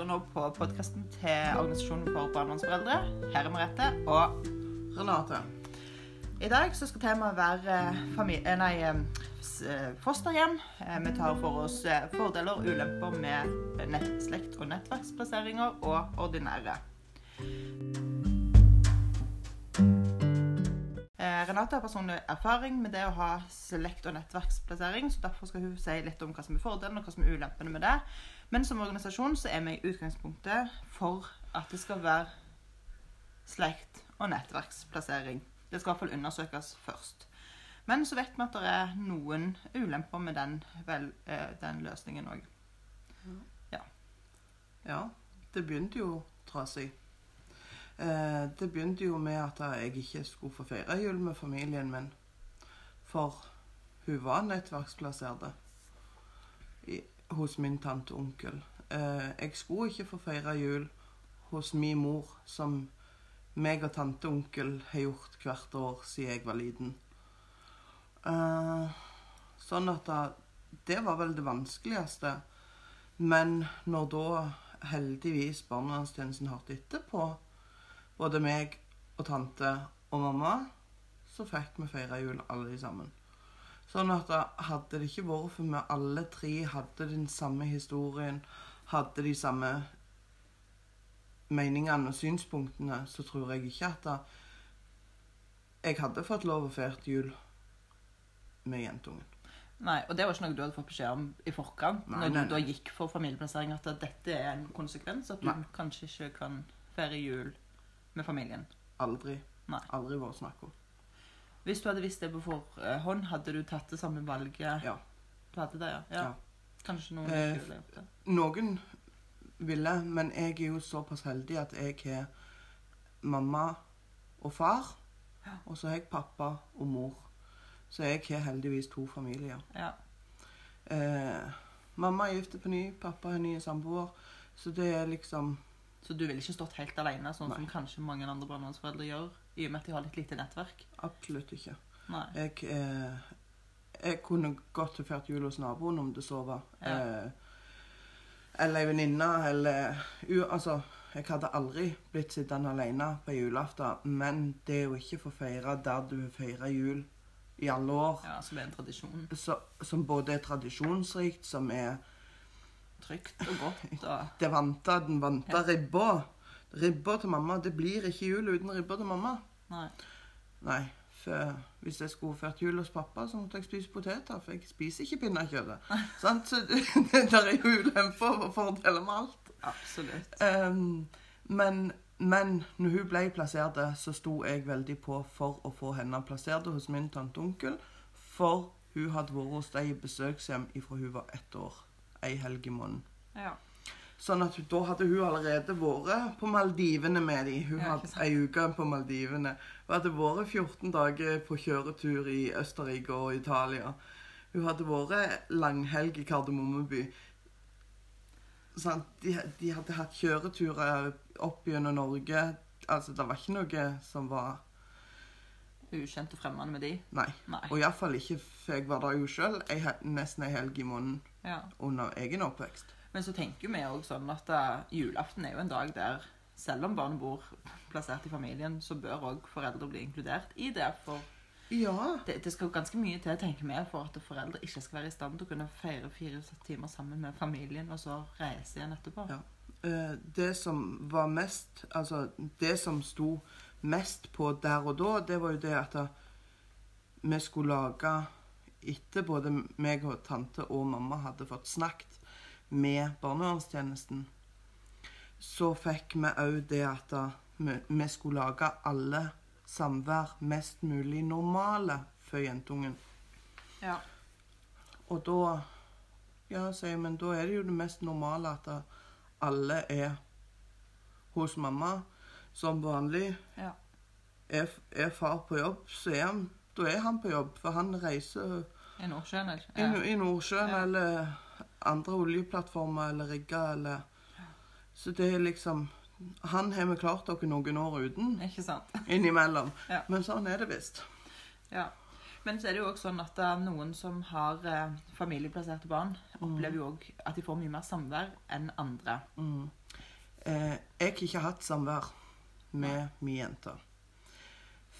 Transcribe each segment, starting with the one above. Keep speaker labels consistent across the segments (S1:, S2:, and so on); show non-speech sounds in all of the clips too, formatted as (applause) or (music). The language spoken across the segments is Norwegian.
S1: hører nå på podkasten til Organisasjonen for barnevernsforeldre. Her er Merete. Og
S2: Renate.
S1: i dag så skal temaet være fami- eh, nei, eh, eh, fosterhjem. Eh, Vi tar for oss eh, fordeler og ulemper med nett, slekt- og nettverksplasseringer og ordinære. Eh, Renate har personlig erfaring med det å ha slekt- og nettverksplassering, så derfor skal hun si litt om hva som er fordelen og hva som er ulempene med det. Men som organisasjon så er vi i utgangspunktet for at det skal være slekt- og nettverksplassering. Det skal i hvert fall undersøkes først. Men så vet vi at det er noen ulemper med den, vel, eh, den løsningen òg.
S2: Ja, det begynte jo trasig. Eh, det begynte jo med at jeg ikke skulle få feire jul med familien min. For hun var nettverksplassert hos min tante og onkel. Eh, jeg skulle ikke få feire jul hos min mor, som meg og tante og onkel har gjort hvert år siden jeg var liten. Eh, sånn at det var vel det vanskeligste. Men når da heldigvis barnevernstjenesten hørte etter på både meg og tante og mamma, så fikk vi feire jul alle sammen. Sånn at hadde det ikke vært for vi alle tre hadde den samme historien, hadde de samme meningene og synspunktene, så tror jeg ikke at da jeg hadde fått lov å feire jul med jentungen.
S1: Nei, og det var ikke noe du hadde fått beskjed om i forkant,
S2: Nei,
S1: når
S2: nei,
S1: du da gikk for familieplassering, at dette er en konsekvens, at du
S2: Nei.
S1: kanskje ikke kan feire jul med familien.
S2: Aldri. Aldri vært snakk om.
S1: Hvis du hadde visst det på forhånd, hadde du tatt det samme valget?
S2: Ja.
S1: Du hadde det, ja? ja.
S2: Ja.
S1: Kanskje noen
S2: Eh,
S1: ikke ville gjort det?
S2: Noen ville, men jeg er jo såpass heldig at jeg har mamma og far. Og så har jeg pappa og mor. Så jeg har heldigvis to familier.
S1: Ja.
S2: Eh, mamma er gift på ny, pappa er ny samboer. Så det er liksom
S1: Så du ville ikke stått helt alene, sånn som kanskje mange andre barnevernsforeldre gjør, i og med at de har litt lite nettverk?
S2: absolutt ikke.
S1: Nei.
S2: Jeg, eh, jeg kunne godt feiret jul hos naboen om det så var.
S1: Ja.
S2: Eh, eller ei venninne, eller u, Altså, jeg hadde aldri blitt sittende alene på julaften, men det er jo ikke for å feire der du feirer jul i alle år,
S1: Ja, som er en tradisjon.
S2: så, som både er tradisjonsrikt, som er
S1: Trygt og godt. Og, (laughs)
S2: det vante, den vante
S1: Ja.
S2: ribba. Ribba til mamma. Det blir ikke jul uten ribba til mamma.
S1: nei.
S2: Nei, for hvis jeg skulle ført jul hos pappa, så måtte jeg spise poteter, for jeg spiser ikke pinnekjøttet. (laughs) Sant? Så (laughs) det der er jo ulemper og fordeler med alt.
S1: Absolutt.
S2: Um, men, men når hun ble plassert, så sto jeg veldig på for å få henne plassert hos min tante og onkel, for hun hadde vært hos dem i besøkshjem ifra hun var ett år. Ei helg i måneden.
S1: Ja.
S2: Sånn at da hadde hun allerede vært på Maldivene med dem. Hun
S1: Ja,
S2: hadde ei uke på Maldivene. Hun hadde vært 14 dager på kjøretur i Østerrike og Italia. Hun hadde vært langhelg i Kardemommeby. Sånn, de, de hadde hatt kjøreturer opp gjennom Norge. Altså, det var ikke noe som var
S1: Ukjent og fremmed med de?
S2: Nei.
S1: Nei.
S2: Og iallfall ikke for jeg var der jo sjøl nesten ei helg i måneden
S1: Ja.
S2: under egen oppvekst.
S1: Men så tenker vi òg sånn at eh, julaften er jo en dag der selv om barnet bor plassert i familien, så bør òg foreldre bli inkludert i det. For
S2: Ja.
S1: det, det skal jo ganske mye til, tenker vi, for at foreldre ikke skal være i stand til å kunne feire fire timer sammen med familien, og så reise igjen etterpå.
S2: Ja. Eh, det som var mest Altså, det som sto mest på der og da, det var jo det at eh, vi skulle lage Etter både meg og tante og mamma hadde fått snakket med barnevernstjenesten, så fikk vi òg det at vi, skulle lage alle samvær mest mulig normale for jentungen.
S1: Ja.
S2: Og da Ja, sier jeg, men da er det jo det mest normale at alle er hos mamma som vanlig.
S1: Ja.
S2: Er, er far på jobb, så er han Da er han på jobb, for han reiser
S1: I Nordsjøen,
S2: i,
S1: eller?
S2: i Nordsjøen
S1: Ja.
S2: eller andre oljeplattformer eller rigger eller Så det er liksom Han har vi klart dere noen år uten
S1: Ikke sant? (laughs)
S2: innimellom.
S1: Ja.
S2: Men sånn er det visst.
S1: Ja. Men så er det jo også sånn at det er noen som har eh, familieplasserte barn, opplever jo òg at de får mye mer samvær enn andre.
S2: Mm. Eh, jeg har ikke hatt samvær med min jente.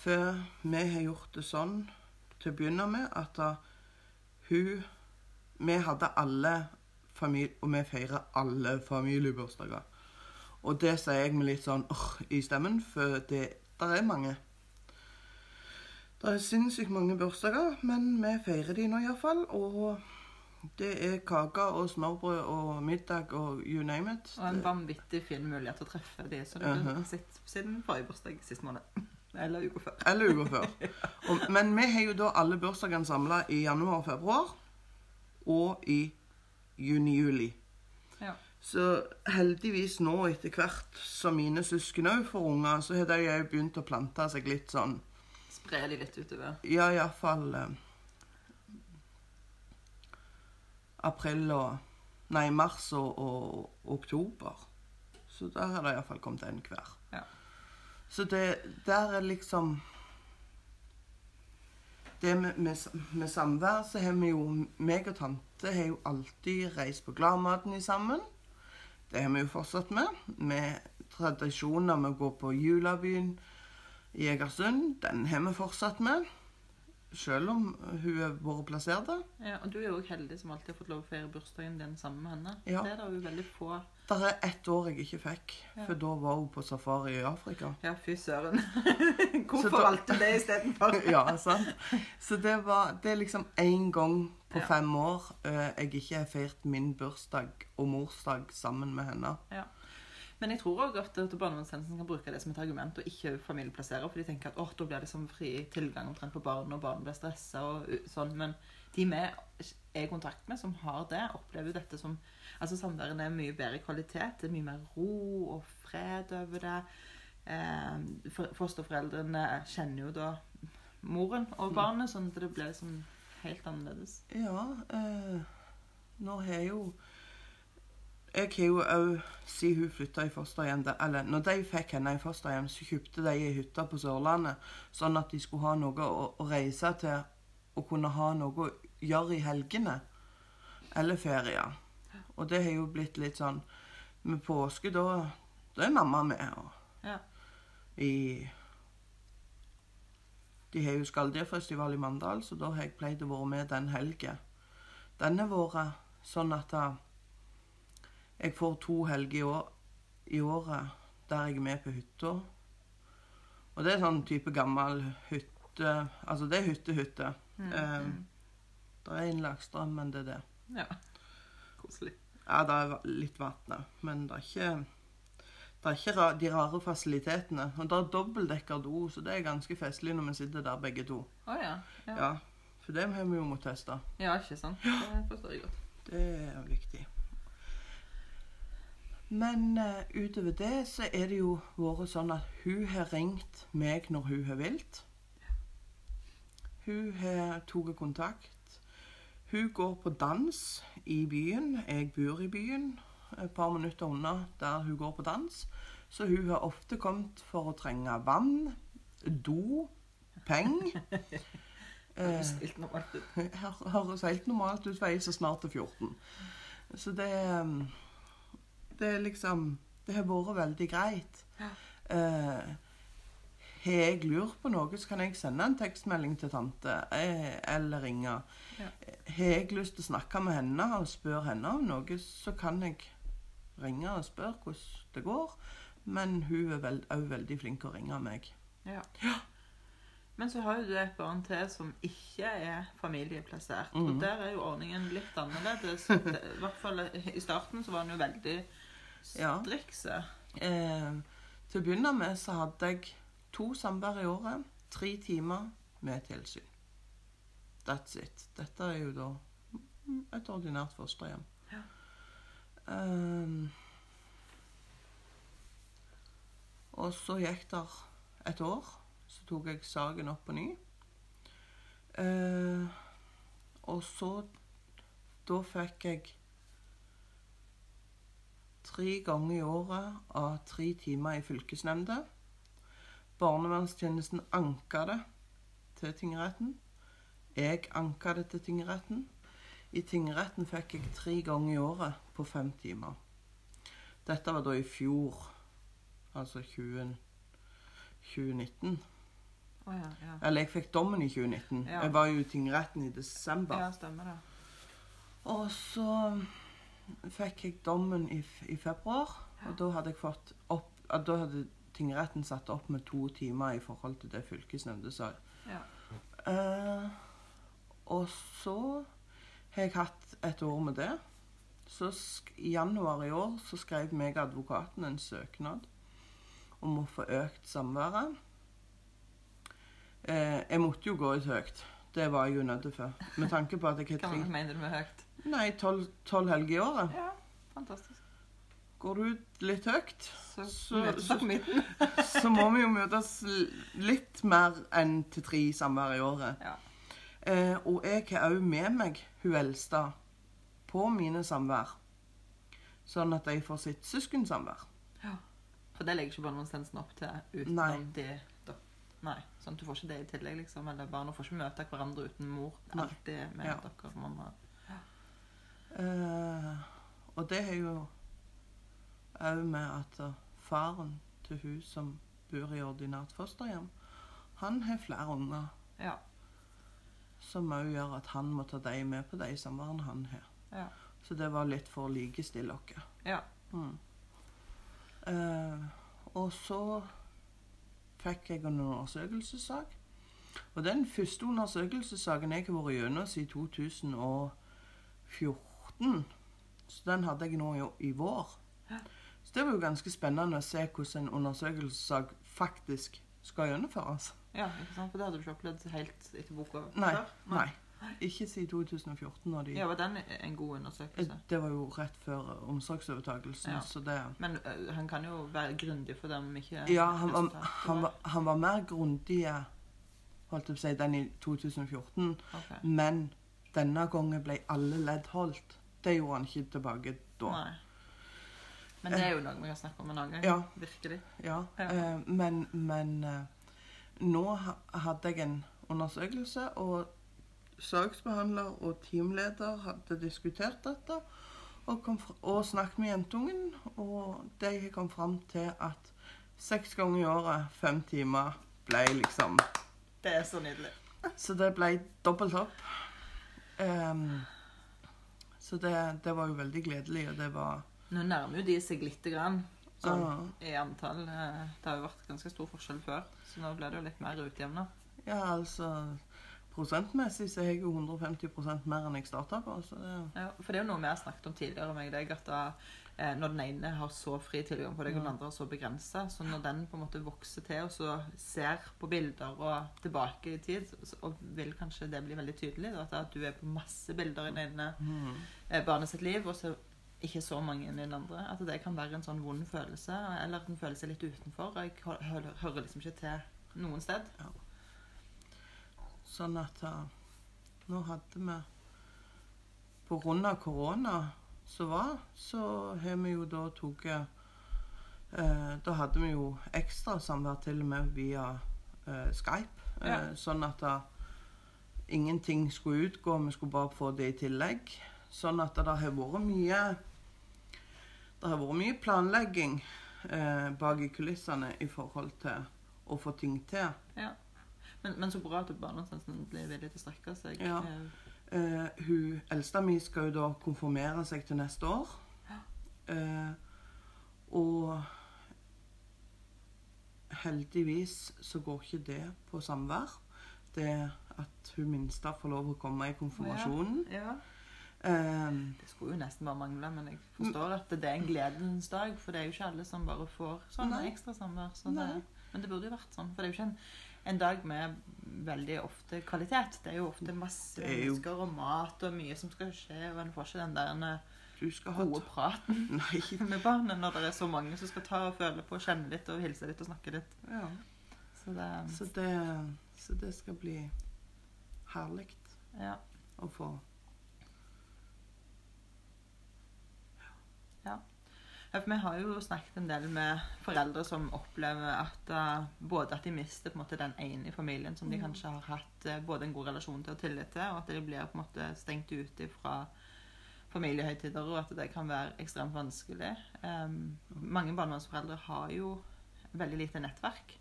S2: For vi har gjort det sånn til å begynne med at da, hun Vi hadde alle familie... Og vi feirer alle familiebursdager. Og det sier jeg med litt sånn åh i stemmen, for det der er mange. Det er sinnssykt mange bursdager, men vi feirer de nå iallfall. Og det er kake og smørbrød og middag og you name it.
S1: Og en vanvittig fin mulighet til å treffe de som du
S2: Mhm.
S1: har sett siden forrige bursdag sist måned. (laughs) Eller uka før.
S2: Eller uka før. (laughs) Og, men vi har jo da alle bursdagene samla i januar og februar. Og i juni-juli.
S1: Ja.
S2: Så heldigvis nå, etter hvert som mine søsken òg får unger, så har de òg begynt å plante seg litt sånn
S1: Spre de litt utover.
S2: Ja, iallfall eh, April og Nei, mars og, og oktober. Så der har det iallfall kommet en hver.
S1: Ja.
S2: Så det der er liksom Det med, med, med samvær, så har vi jo meg og tante har jo alltid reist på Gladmaten sammen. Det har vi jo fortsatt med. Med tradisjoner med å gå på Julabyen i Egersund. Den har vi fortsatt med. Selv om hun har vært plassert der.
S1: Ja, og du er jo heldig som alltid har fått lov å feire bursdagen din sammen med henne.
S2: Ja.
S1: Det er det jo veldig få.
S2: Det er ett år jeg ikke fikk,
S1: Ja.
S2: for da var hun på safari i Afrika.
S1: Ja, fy søren. (laughs) Hvorfor
S2: da-
S1: valgte du det istedenfor? (laughs)
S2: ja, sant? Så det, var, det er liksom én gang på
S1: Ja.
S2: fem år eh, jeg ikke har feiret min bursdag og morsdag sammen med henne.
S1: Men jeg tror òg at barnevernstjenesten kan bruke det som et argument og ikke familieplassere. For de tenker at åh, da blir det som fri tilgang omtrent på barn, og barn blir stressa og sånn. Men de vi er i kontakt med, som har det, opplever jo dette som Altså samværet er mye bedre kvalitet. Det er mye mer ro og fred over det. Eh, for- Fosterforeldrene kjenner jo da moren og barnet, sånn at det blir liksom helt annerledes.
S2: Ja, eh, nå har jo Jeg har jo òg, siden hun flytta i fosterhjem Eller når de fikk henne i fosterhjem, så kjøpte de ei hytte på Sørlandet, sånn at de skulle ha noe å, å reise til og kunne ha noe å gjøre i helgene. Eller ferier. Og det har jo blitt litt sånn Med påske, da, da er mamma med. Og
S1: Ja.
S2: i De har jo Skalldyrfestival i Mandal, så da har jeg pleid å være med den helga. Den har vært sånn at da, jeg får to helger i, år, i året der jeg er med på hytta. Og det er sånn type gammel hytte Altså det er hytte-hytte.
S1: Mm. Um.
S2: Det er innlagt strøm, men det er det.
S1: ja. Koselig.
S2: Ja, det er litt vann òg, men det er ikke det er ikke ra de rare fasilitetene. Og det er dobbeltdekker do, så det er ganske festlig når vi sitter der begge to.
S1: Oh, ja. ja.
S2: Ja, For det har vi jo måttet teste.
S1: Ja, ikke sant? Det forstår jeg godt.
S2: Det er viktig. Men uh, utover det så er det jo vært sånn at hun har ringt meg når hun har vilt. Hun har tatt kontakt. Hun går på dans i byen. Jeg bor i byen, et par minutter unna der hun går på dans. Så hun har ofte kommet for å trenge vann, do, penger.
S1: Er helt normalt ut.
S2: Høres helt normalt ut for ei som snart er 14. Så det um, Det er liksom Det har vært veldig greit.
S1: Ja.
S2: Eh, har jeg lurt på noe, så kan jeg sende en tekstmelding til tante eh, eller ringe.
S1: Ja.
S2: Har jeg lyst til å snakke med henne og spørre henne om noe, så kan jeg ringe og spørre hvordan det går. Men hun er òg veld, veldig flink til å ringe meg.
S1: Ja. Men så har jo du et barn til som ikke er familieplassert.
S2: Mm.
S1: Og der er jo ordningen litt annerledes. I hvert fall i starten så var den jo veldig
S2: Ja.
S1: strikse.
S2: Eh, til å begynne med så hadde jeg to samvær i året, tre timer med tilsyn. That's it. Dette er jo da et ordinært fosterhjem.
S1: Ja.
S2: Um, og så gikk det et år. Så tok jeg saken opp på ny. Uh, og så Da fikk jeg tre ganger i året av tre timer i fylkesnemnda. Barnevernstjenesten anka det til tingretten. Jeg anka det til tingretten. I tingretten fikk jeg tre ganger i året på fem timer. Dette var da i fjor, altså 20, 2019.
S1: Oh, ja, ja.
S2: Eller jeg fikk dommen i 2019.
S1: Ja.
S2: Jeg var jo i tingretten i desember.
S1: Ja, stemmer det.
S2: Og så fikk jeg dommen i, i februar, og da hadde jeg fått opp Da hadde tingretten satte opp med to timer i forhold til det fylkesnemnda sa.
S1: Ja.
S2: Uh, og så har jeg hatt et år med det. Så I januar i år så skrev meg advokaten en søknad om å få økt samværet. Eh, jeg måtte jo gå ut høyt. Det var jeg jo nødt til før. Med tanke på at jeg har
S1: Hva
S2: tre
S1: mener du med høyt?
S2: Nei, tolv helger i året.
S1: Ja, fantastisk.
S2: Går du ut litt høyt,
S1: Så,
S2: Så- så- (laughs) så må vi jo møtes litt mer enn til tre samvær i året.
S1: Ja.
S2: Eh, og jeg har òg med meg hun eldste på mine samvær. Sånn at de får sitt søskensamvær.
S1: For det legger ikke barnevernstjenesten opp til utenom
S2: Nei.
S1: de da. Nei, sånn at du får ikke det i tillegg, liksom. Eller barna får ikke møte hverandre uten mor. Det alltid med
S2: Ja.
S1: dere mamma.
S2: Eh, og det er jo òg med at faren til hun som bor i ordinært fosterhjem, han har flere unger.
S1: Ja.
S2: Som òg gjør at han må ta dem med på de samværene han har.
S1: Ja.
S2: Så det var litt for å likestille oss.
S1: Ja.
S2: Mm. Eh, og så fikk jeg en undersøkelsessak. Og den første undersøkelsessaken jeg har vært gjennom siden 2014. Så den hadde jeg nå i vår.
S1: Ja.
S2: Så det var jo ganske spennende å se hvordan en undersøkelsessak faktisk skal gjennomføres.
S1: ja, ikke sant? For det hadde du ikke opplevd helt etter boka
S2: Nei.
S1: før?
S2: Nei. Ikke siden 2014. Når de,
S1: Ja, var den en god undersøkelse?
S2: Det var jo rett før omsorgsovertakelsen,
S1: Ja.
S2: så det
S1: Men uh, han kan jo være grundig for dem ikke
S2: Ja, han var, han var, han var mer grundig holdt jeg på å si, den i 2014.
S1: Ok.
S2: Men denne gangen ble alle ledd holdt. Det gjorde han ikke tilbake da.
S1: Nei. Men det er jo noe vi kan snakke om en annen gang.
S2: Ja.
S1: Virkelig.
S2: Ja,
S1: Ja.
S2: eh, men, men eh, nå hadde jeg en undersøkelse, og saksbehandler og teamleder hadde diskutert dette og, kom fra, og snakket med jentungen, og de kom fram til at seks ganger i året, fem timer, ble liksom
S1: Det er så nydelig. (laughs)
S2: Så det ble dobbelt opp. Um, så det, det var jo veldig gledelig, og det var
S1: Nå nærmer jo de seg lite grann sånn,
S2: Ja.
S1: i antall. Det har jo vært ganske stor forskjell før, så nå blir det jo litt mer utjevna.
S2: Ja, altså Prosentmessig så er jeg jo 150 mer enn jeg starta på. Så det,
S1: Ja, for det er jo noe vi har snakket om tidligere med deg, at da, eh, når den ene har så fri tilgang på deg, og den andre har så begrensa, så når den på en måte vokser til og så ser på bilder og tilbake i tid, så, og vil kanskje det bli veldig tydelig, da, at, at du er på masse bilder i den ene
S2: mm,
S1: eh, barnet sitt liv, og så ikke så mange i den andre. At det kan være en sånn vond følelse, eller at en føler seg litt utenfor. og Jeg hø- hø- hører liksom ikke til noen sted.
S2: sånn at uh, nå hadde vi På grunn av korona som var, så har vi jo da tatt uh, Da hadde vi jo ekstrasamvær til og med via uh, Skype.
S1: Ja.
S2: Sånn at ingenting skulle utgå, vi skulle bare få det i tillegg. Sånn at det har vært mye Det har vært mye planlegging eh, bak i kulissene i forhold til å få ting til.
S1: Men, men så bra at barndomstjenesten blir villig til å strekke seg.
S2: Ja.
S1: Eh,
S2: Eh, hun eldste mi skal jo da konfirmere seg til neste år.
S1: Ja.
S2: Eh, og heldigvis så går ikke det på samvær. Det at hun minste får lov å komme i konfirmasjonen.
S1: ja.
S2: Eh,
S1: Det skulle jo nesten bare mangle, men jeg forstår at det er en gledens dag. For det er jo ikke alle som bare får sånne
S2: Nei.
S1: ekstra samvær. Så det, men det burde jo vært sånn. For det er jo ikke en, en dag med veldig ofte kvalitet. Det er jo ofte masse
S2: er
S1: mennesker og mat og mye som skal skje, og en får ikke den der en,
S2: du skal ha
S1: gode praten (laughs)
S2: Nei. (laughs)
S1: med barnet når det er så mange som skal ta og føle på, kjenne litt og hilse litt og snakke litt.
S2: Ja.
S1: Så det
S2: Så, det, så det skal bli herlig
S1: Ja.
S2: å få
S1: Ja, Vi har jo snakket en del med foreldre som opplever at uh, både at de mister på en måte den ene i familien som de
S2: Mm.
S1: kanskje har hatt uh, både en god relasjon til og tillit til, og at de blir på en måte stengt ute fra familiehøytider, og at det kan være ekstremt vanskelig. Um, mange barnevernsforeldre har jo veldig lite nettverk.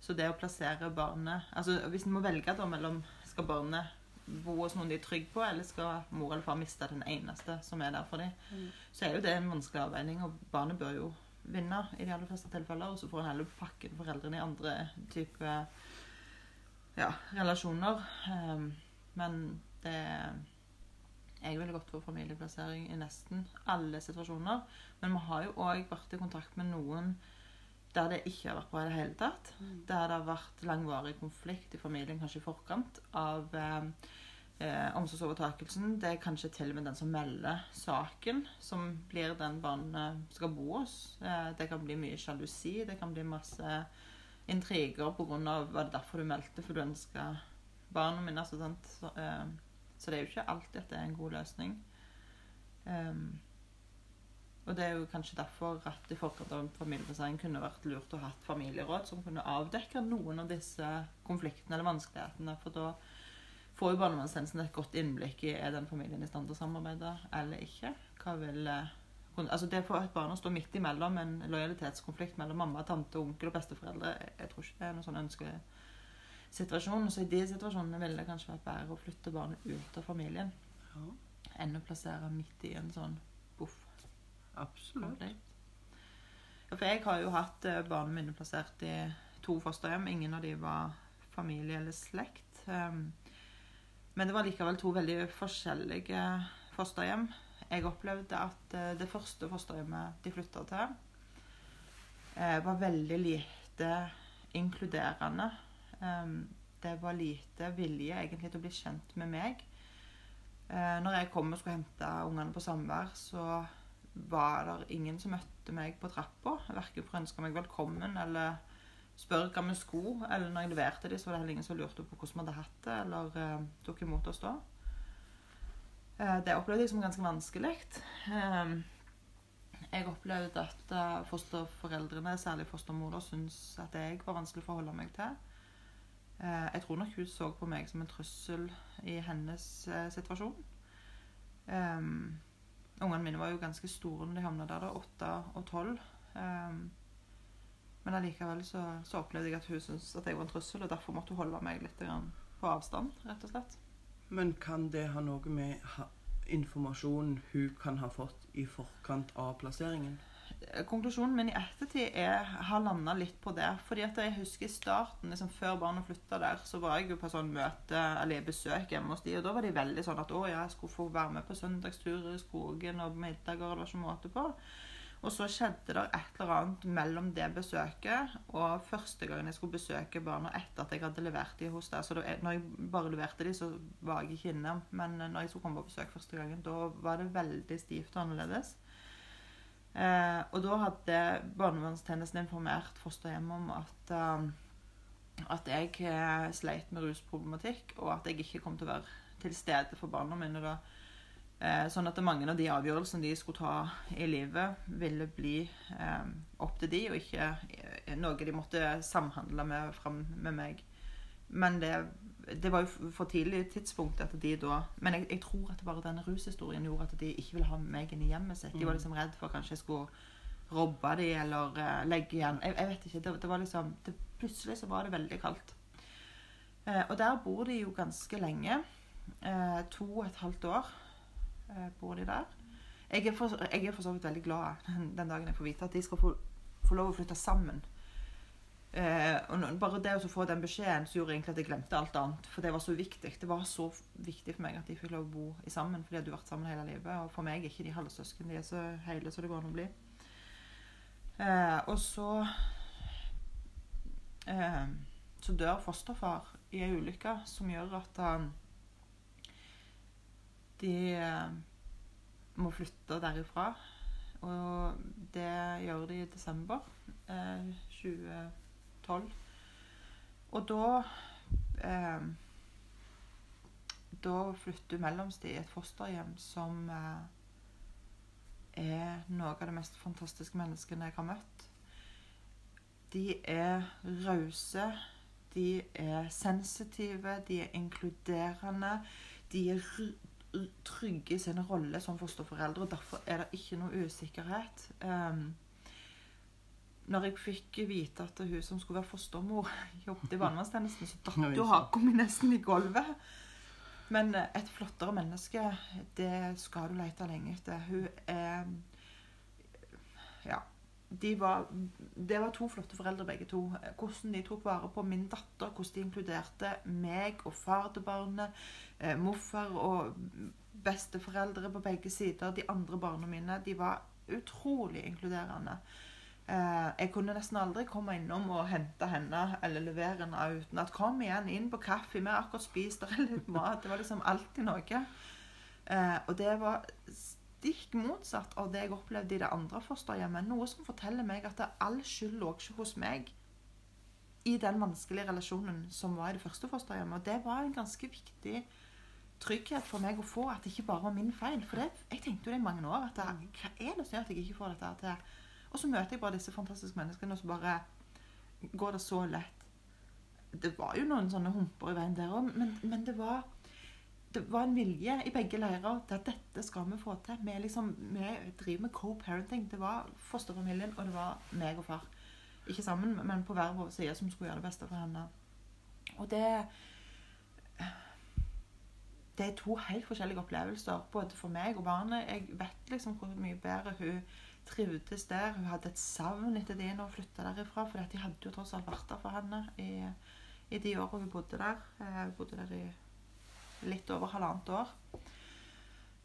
S1: Så det å plassere barnet altså Hvis en må velge da mellom skal barnet bo hos noen de er trygge på, eller skal mor eller far miste den eneste som er der for dem,
S2: Mm.
S1: så er jo det en vanskelig avveining, og barnet bør jo vinne i de aller fleste tilfeller, og så får en heller pakke foreldrene i andre type ja, relasjoner. Um, men det Jeg ville gått for familieplassering i nesten alle situasjoner. Men vi har jo òg vært i kontakt med noen der det ikke har vært bra i det hele tatt.
S2: Mm.
S1: Der det har vært langvarig konflikt i familien, kanskje i forkant av eh, eh, omsorgsovertakelsen. Det er kanskje til og med den som melder saken, som blir den barnet skal bo hos. Eh, det kan bli mye sjalusi, det kan bli masse intriger pga. var det derfor du meldte, for du ønska barna mine. Altså, sant? Så, eh, så det er jo ikke alltid at det er en god løsning. Um, og det er jo kanskje derfor at i forkant av familieplassering kunne vært lurt å ha familieråd som kunne avdekke noen av disse konfliktene eller vanskelighetene. For da får jo barnevernstjenesten et godt innblikk i er den familien i stand til å samarbeide eller ikke. Hva vil eh, Altså Det for et barn å stå midt imellom en lojalitetskonflikt mellom mamma, tante, onkel og besteforeldre, jeg- tror ikke det er noen sånn ønskelig situasjon. Så i de situasjonene ville det kanskje vært bedre å flytte barnet ut av familien
S2: Ja,
S1: enn å plassere midt i en sånn.
S2: Absolutt.
S1: Ja, for jeg har jo hatt eh, barna mine plassert i to fosterhjem. Ingen av de var familie eller slekt. Um, men det var likevel to veldig forskjellige fosterhjem. Jeg opplevde at eh, det første fosterhjemmet de flytta til, eh, var veldig lite inkluderende. Um, det var lite vilje egentlig til å bli kjent med meg. Når jeg kom og skulle hente ungene på samvær, så var det ingen som møtte meg på trappa. Verken for å ønske meg velkommen eller spørre hva vi skulle. Eller når jeg leverte dem, var det heller ingen som lurte på hvordan vi hadde hatt det, eller eh, tok imot oss da. Eh, det opplevde jeg som ganske vanskelig. Eh, jeg opplevde at eh, fosterforeldrene, særlig fostermor, syntes at jeg var vanskelig å forholde meg til. Eh, jeg tror nok hun så på meg som en trussel i hennes eh, situasjon. Ungene mine var jo ganske store når de havna der, da, åtte og tolv. Um, men allikevel så, så opplevde jeg at hun syntes at jeg var en trussel, og derfor måtte hun holde meg litt på avstand, rett og slett.
S2: Men kan det ha noe med informasjonen hun kan ha fått i forkant av plasseringen?
S1: Konklusjonen min i ettertid er, har landa litt på det. fordi at jeg husker i starten, liksom før barna flytta der, så var jeg jo på sånn møte eller besøk hjemme hos de, og da var de veldig sånn at å ja, jeg skulle få være med på søndagsturer i skogen og middager, det var ikke måte på. Og så skjedde det et eller annet mellom det besøket og første gangen jeg skulle besøke barna etter at jeg hadde levert de hos deg. Så det, når jeg bare leverte de, så var jeg ikke inne. Men når jeg skulle komme på besøk første gangen, da var det veldig stivt og annerledes. Eh, og da hadde barnevernstjenesten informert fosterhjemmet om at, eh, at jeg eh, sleit med rusproblematikk, og at jeg ikke kom til å være til stede for barna mine da. Eh, sånn at mange av de avgjørelsene de skulle ta i livet, ville bli eh, opp til de, og ikke eh, noe de måtte samhandle med fram med meg. Men det, det var jo for tidlig tidspunkt at de da Men jeg, jeg tror at bare denne rushistorien gjorde at de ikke ville ha meg inn i hjemmet sitt. De var liksom redd for kanskje jeg skulle robbe de eller uh, legge igjen jeg, jeg vet ikke. Det, det var liksom det, Plutselig så var det veldig kaldt. Eh, og der bor de jo ganske lenge. Eh, to og et halvt år eh, bor de der. Jeg er, for, jeg er for så vidt veldig glad den, den dagen jeg får vite at de skal få, få lov å flytte sammen. Eh, og bare det å få den beskjeden så gjorde egentlig at jeg glemte alt annet. For det var så viktig. Det var så viktig for meg at de fikk lov å bo i sammen. For de hadde vært sammen hele livet. Og for meg er ikke de halvsøsken. De er så hele som det går an å bli. Eh, og så eh, Så dør fosterfar i ei ulykke som gjør at han De eh, må flytte derifra. Og det gjør de i desember eh, 2012. Og da eh, Da flytter mellomste i et fosterhjem som eh, er noe av det mest fantastiske menneskene jeg har møtt. De er rause, de er sensitive, de er inkluderende. De er trygge i sin rolle som fosterforeldre, og derfor er det ikke noe usikkerhet. Um, når jeg fikk vite at hun som skulle være fostermor, (laughs) jobbet i (laughs) barnevernstjenesten, så datt jo haka mi nesten i gulvet. Men eh, et flottere menneske, det skal du lete lenge etter. Hun er Ja. De var, det var to flotte foreldre, begge to. Hvordan de tok vare på min datter, hvordan de inkluderte meg og far til barnet, eh, morfar og besteforeldre på begge sider, de andre barna mine. De var utrolig inkluderende. Eh, jeg kunne nesten aldri komme innom og hente henne eller levere henne uten at 'Kom igjen, inn på kaffe. Vi har akkurat spist. der er litt mat.' Det var liksom alltid noe. Eh, og det var stikk motsatt av det jeg opplevde i det andre fosterhjemmet. Noe som forteller meg at all skyld lå ikke hos meg i den vanskelige relasjonen som var i det første fosterhjemmet. Og det var en ganske viktig trygghet for meg å få at det ikke bare var min feil. For det, jeg tenkte jo det i mange år. at Hva er det som gjør at jeg ikke får dette til? Og så møter jeg bare disse fantastiske menneskene, og så bare går det så lett. Det var jo noen sånne humper i veien der òg, men, men det var det var en vilje i begge leirer til at dette skal vi få til. Vi, liksom, vi driver med co-parenting. Det var fosterfamilien, og det var meg og far. Ikke sammen, men på hver vår side som skulle gjøre det beste for henne. Og det Det er to helt forskjellige opplevelser, både for meg og barnet. Jeg vet liksom hvor mye bedre hun trivdes der. Hun hadde et savn etter det når hun flytta derifra, for de hadde jo tross alt vært der for henne i, i de åra hun bodde der. Eh, Hun bodde der i litt over halvannet år.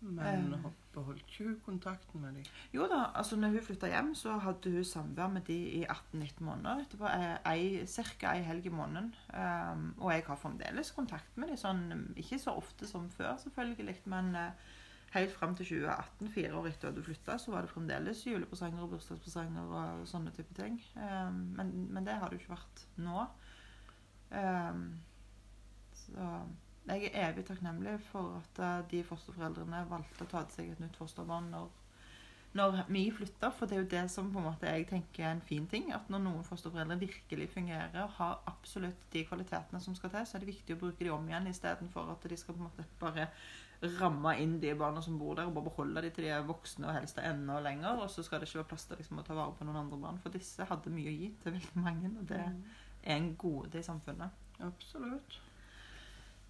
S2: Men
S1: Eh.
S2: beholdt ikke hun kontakten med dem?
S1: Jo da, altså når hun flytta hjem, så hadde hun samvær med de i 18-19 måneder. Etterpå ca. ei helg i måneden. Um, og jeg har fremdeles kontakt med dem, sånn, ikke så ofte som før, selvfølgelig, men eh, helt fram til 2018, fire år etter at du flytta, så var det fremdeles julepresanger og bursdagspresanger og sånne type ting. Um, men, men det har det jo ikke vært nå. Um, så jeg er evig takknemlig for at eh, de fosterforeldrene valgte å ta til seg et nytt fosterbarn når, når vi flytter. For det er jo det som på en måte jeg tenker er en fin ting. At når noen fosterforeldre virkelig fungerer og har absolutt de kvalitetene som skal til, så er det viktig å bruke de om igjen istedenfor at de skal på en måte bare ramme inn de barna som bor der, og bare beholde de til de er voksne og helst enda lenger. Og så skal det ikke være plass til liksom, å ta vare på noen andre barn. For disse hadde mye å gi til veldig mange, og det er en gode i samfunnet.
S2: Absolutt.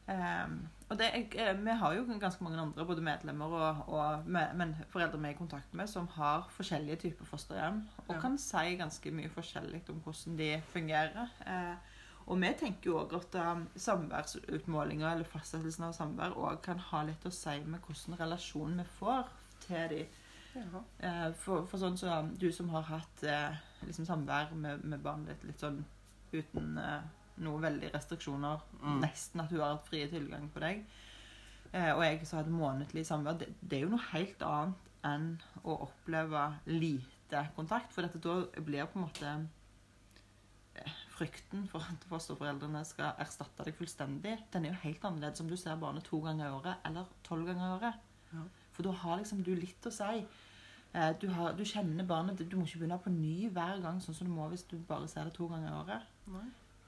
S1: Um, og det, jeg, eh, vi har jo ganske mange andre, både medlemmer og, og med, men foreldre vi er i kontakt med, som har forskjellige typer fosterhjem. Og
S2: Ja.
S1: kan si ganske mye forskjellig om hvordan de fungerer. Eh, og vi tenker jo òg at um, samværsutmålinger eller fastsettelsen av samvær òg kan ha litt å si med hvordan relasjon vi får til de.
S2: Ja.
S1: Eh, for, for sånn som du som har hatt eh, liksom samvær med, med barnet ditt litt sånn uten eh, noe veldig restriksjoner,
S2: Mm.
S1: nesten at hun har hatt frie tilgang på deg, eh, og jeg som hadde månedlig samvær, det, det er jo noe helt annet enn å oppleve lite kontakt, for dette da blir på en måte frykten for at fosterforeldrene skal erstatte deg fullstendig, den er jo helt annerledes om du ser barnet to ganger i året eller tolv ganger i året.
S2: Ja.
S1: For da har liksom du litt å si. Eh, Du, har, du kjenner barnet, du må ikke begynne på ny hver gang, sånn som du må hvis du bare ser det to ganger i året.
S2: Nei.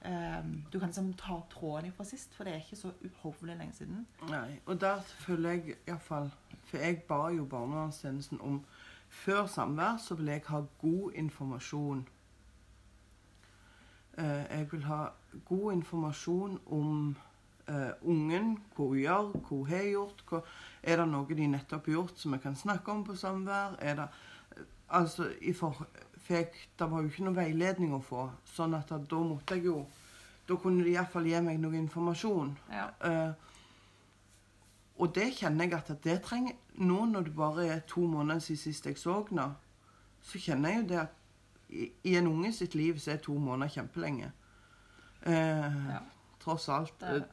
S1: Eh, Du kan liksom ta opp tråden fra sist, for det er ikke så uhorvelig lenge siden.
S2: Nei. Og der føler jeg iallfall For jeg ba jo barnevernstjenesten om Før samvær så vil jeg ha god informasjon. Eh, jeg vil ha god informasjon om eh, ungen, hva hun gjør, hva hun har gjort. Hva, er det noe de nettopp har gjort som vi kan snakke om på samvær? Er det, eh, altså, i for, jeg, Det var jo ikke noe veiledning å få. sånn at da, måtte jeg jo Da kunne de iallfall gi meg noe informasjon.
S1: Ja.
S2: Eh, og det kjenner jeg at det trenger Nå når det bare er to måneder siden sist jeg så henne, så kjenner jeg jo det at i, en unge sitt liv så er to måneder kjempelenge. Eh,
S1: Ja.
S2: Tross alt.
S1: Det er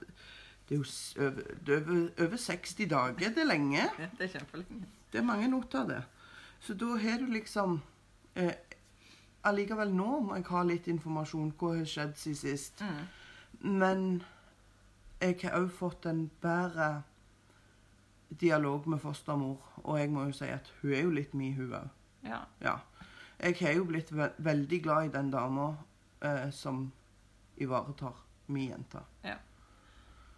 S2: Det, er jo over, det er over, over 60 dager. Det er lenge. (laughs)
S1: Det er kjempelenge.
S2: Det er mange noter det. Så da har du liksom eh, Allikevel nå må jeg ha litt informasjon. Hva har skjedd siden sist?
S1: Mm.
S2: Men jeg har òg fått en bedre dialog med fostermor. Og jeg må jo si at hun er jo litt mi, hun òg.
S1: Ja.
S2: Ja. Jeg har jo blitt ve veldig glad i den dama eh, som ivaretar mi jente.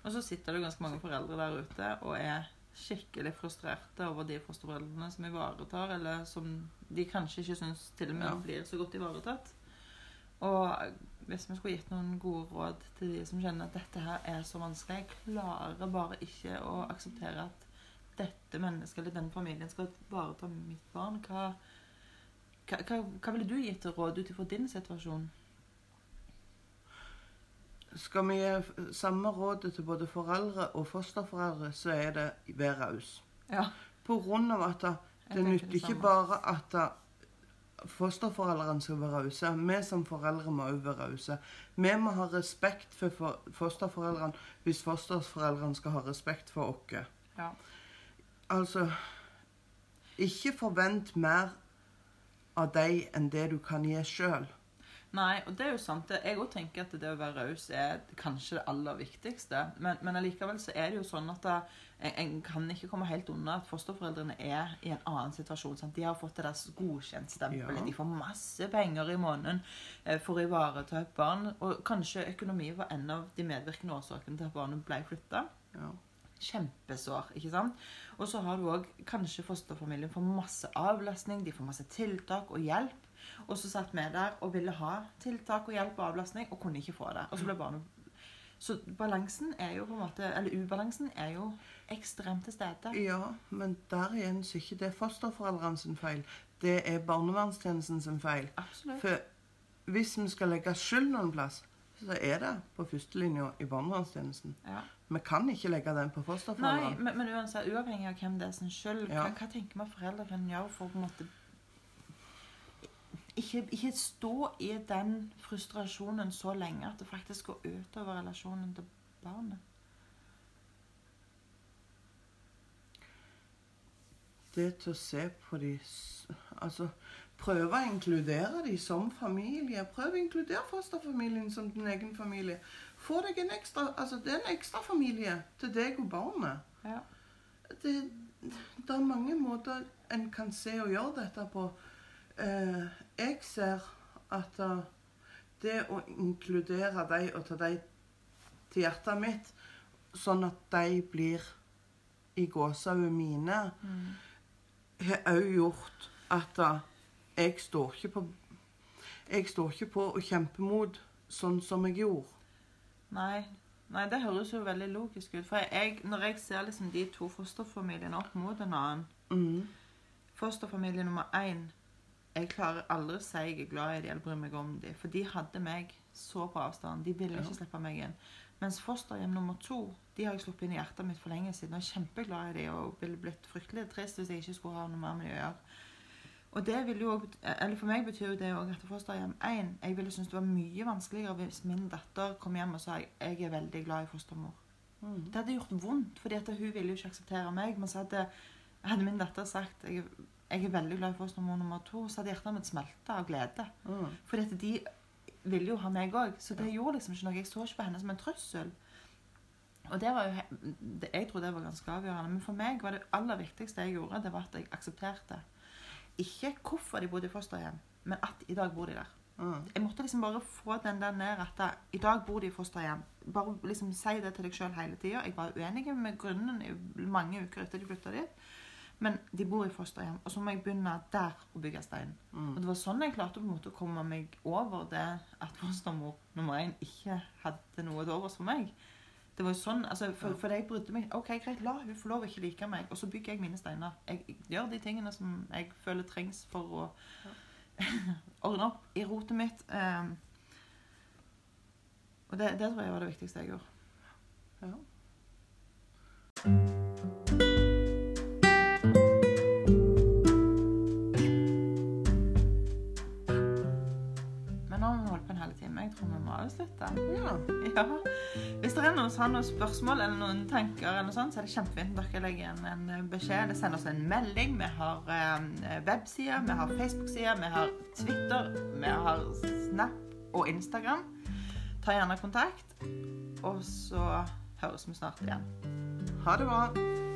S1: Og så sitter det ganske mange foreldre der ute og er skikkelig frustrerte over de fosterforeldrene som ivaretar, eller som de kanskje ikke syns til og med
S2: Ja.
S1: blir så godt ivaretatt. Og hvis vi skulle gitt noen gode råd til de som kjenner at dette her er så vanskelig Jeg klarer bare ikke å akseptere at dette mennesket eller den familien skal ivareta mitt barn. Hva, hva, hva, hva ville du gitt til råd ut ifra din situasjon?
S2: Skal vi gi samme rådet til både foreldre og fosterforeldre, så er det vær raus.
S1: Ja.
S2: På grunn av at det, nytter ikke bare at fosterforeldrene skal være rause. Vi som foreldre må òg være rause. Vi må ha respekt for fosterforeldrene hvis fosterforeldrene skal ha respekt for oss.
S1: Ja.
S2: Altså Ikke forvent mer av dem enn det du kan gi sjøl.
S1: Nei, og det er jo sant. Jeg òg tenker at det å være raus er kanskje det aller viktigste. Men, men allikevel så er det jo sånn at en, kan ikke komme helt unna at fosterforeldrene er i en annen situasjon. Sant? De har fått det der godkjentstempelet.
S2: Ja.
S1: De får masse penger i måneden eh, for å ivareta et barn. Og kanskje økonomi var en av de medvirkende årsakene til at barnet ble flytta.
S2: Ja.
S1: Kjempesår, ikke sant? Og så har du òg kanskje fosterfamilien får masse avlastning, de får masse tiltak og hjelp. Og så satt vi der og ville ha tiltak og hjelp og avlastning, og kunne ikke få det. Og så ble barnet Så balansen er jo på en måte Eller ubalansen er jo ekstremt til stede.
S2: ja, men der igjen så er ikke det fosterforeldrene sin feil. Det er barnevernstjenesten sin feil.
S1: Absolutt.
S2: For hvis vi skal legge skyld noen plass, så er det på førstelinja i barnevernstjenesten.
S1: Ja.
S2: Vi kan ikke legge den på fosterforeldrene.
S1: men, men uansett, uavhengig av hvem det er som skyld,
S2: Ja.
S1: hva, hva tenker vi foreldre kan gjøre for å på en måte ikke, ikke stå i den frustrasjonen så lenge at det faktisk går utover relasjonen til barnet?
S2: Det til å se på de Altså prøve å inkludere de som familie. Prøv å inkludere fosterfamilien som din egen familie. Få deg en ekstra Altså, det er en ekstra familie til deg og barnet.
S1: Ja.
S2: det, det er mange måter en kan se og gjøre dette på. Eh, jeg ser at eh, det å inkludere dem og ta dem til hjertet mitt, sånn at de blir i gåsehudet mine,
S1: Mm.
S2: har òg gjort at jeg står ikke på Jeg står ikke på å kjempe mot sånn som jeg gjorde.
S1: Nei. Nei, det høres jo veldig logisk ut. For jeg, når jeg ser liksom de to fosterfamiliene opp mot en annen
S2: Mm.
S1: Fosterfamilie nummer én Jeg klarer aldri å si jeg er glad i dem eller bryr meg om dem. For de hadde meg så på avstand. De ville
S2: Ja.
S1: ikke slippe meg inn. Mens fosterhjem nummer to de har jeg sluppet inn i hjertet mitt for lenge siden. Og er kjempeglad i dem og ville blitt fryktelig trist hvis jeg ikke skulle ha noe mer med dem å gjøre. Og det vil jo eller For meg betyr jo det òg at fosterhjem 1 Jeg ville synes det var mye vanskeligere hvis min datter kom hjem og sa jeg er veldig glad i fostermor.
S2: Mm.
S1: Det hadde gjort vondt, fordi at hun ville jo ikke akseptere meg. Men så hadde, hadde min datter sagt jeg, jeg er veldig glad i fostermor nummer to, så hadde hjertet mitt smelta av glede.
S2: Mm.
S1: Fordi at de ville jo ha meg òg. Så det gjorde liksom ikke noe. Jeg så ikke på henne som en trussel. Og det var jo, Jeg tror det var ganske avgjørende. Men for meg var det aller viktigste jeg gjorde, det var at jeg aksepterte. Ikke hvorfor de bodde i fosterhjem, men at i dag bor de der.
S2: Mm.
S1: Jeg måtte liksom bare få den der ned at da, i dag bor de i fosterhjem. Bare liksom si det til deg sjøl hele tida. Jeg var uenig med grunnen i mange uker etter de flytta dit. Men de bor i fosterhjem, og så må jeg begynne der å bygge stein.
S2: Mm.
S1: Og det var sånn jeg klarte på en måte å komme meg over det at fostermor nummer én ikke hadde noe til overs for meg. Det var jo sånn, altså, for, for jeg brydde meg OK, greit, la hun få lov å ikke like meg, og så bygger jeg mine steiner. Jeg gjør de tingene som jeg føler trengs for å (laughs) ordne opp i rotet mitt. Um, og det, det tror jeg var det viktigste jeg gjorde.
S2: Ja.
S1: Avslutte.
S2: ja.
S1: Ja. Hvis det er noen har noen spørsmål eller noen tanker, eller noe sånt, så er det kjempefint om dere legger igjen en beskjed. Eller sender oss en melding. Vi har eh, websider, vi har Facebook-sider, vi har Twitter, vi har Snap og Instagram. Ta gjerne kontakt, og så høres vi snart igjen.
S2: Ha det bra.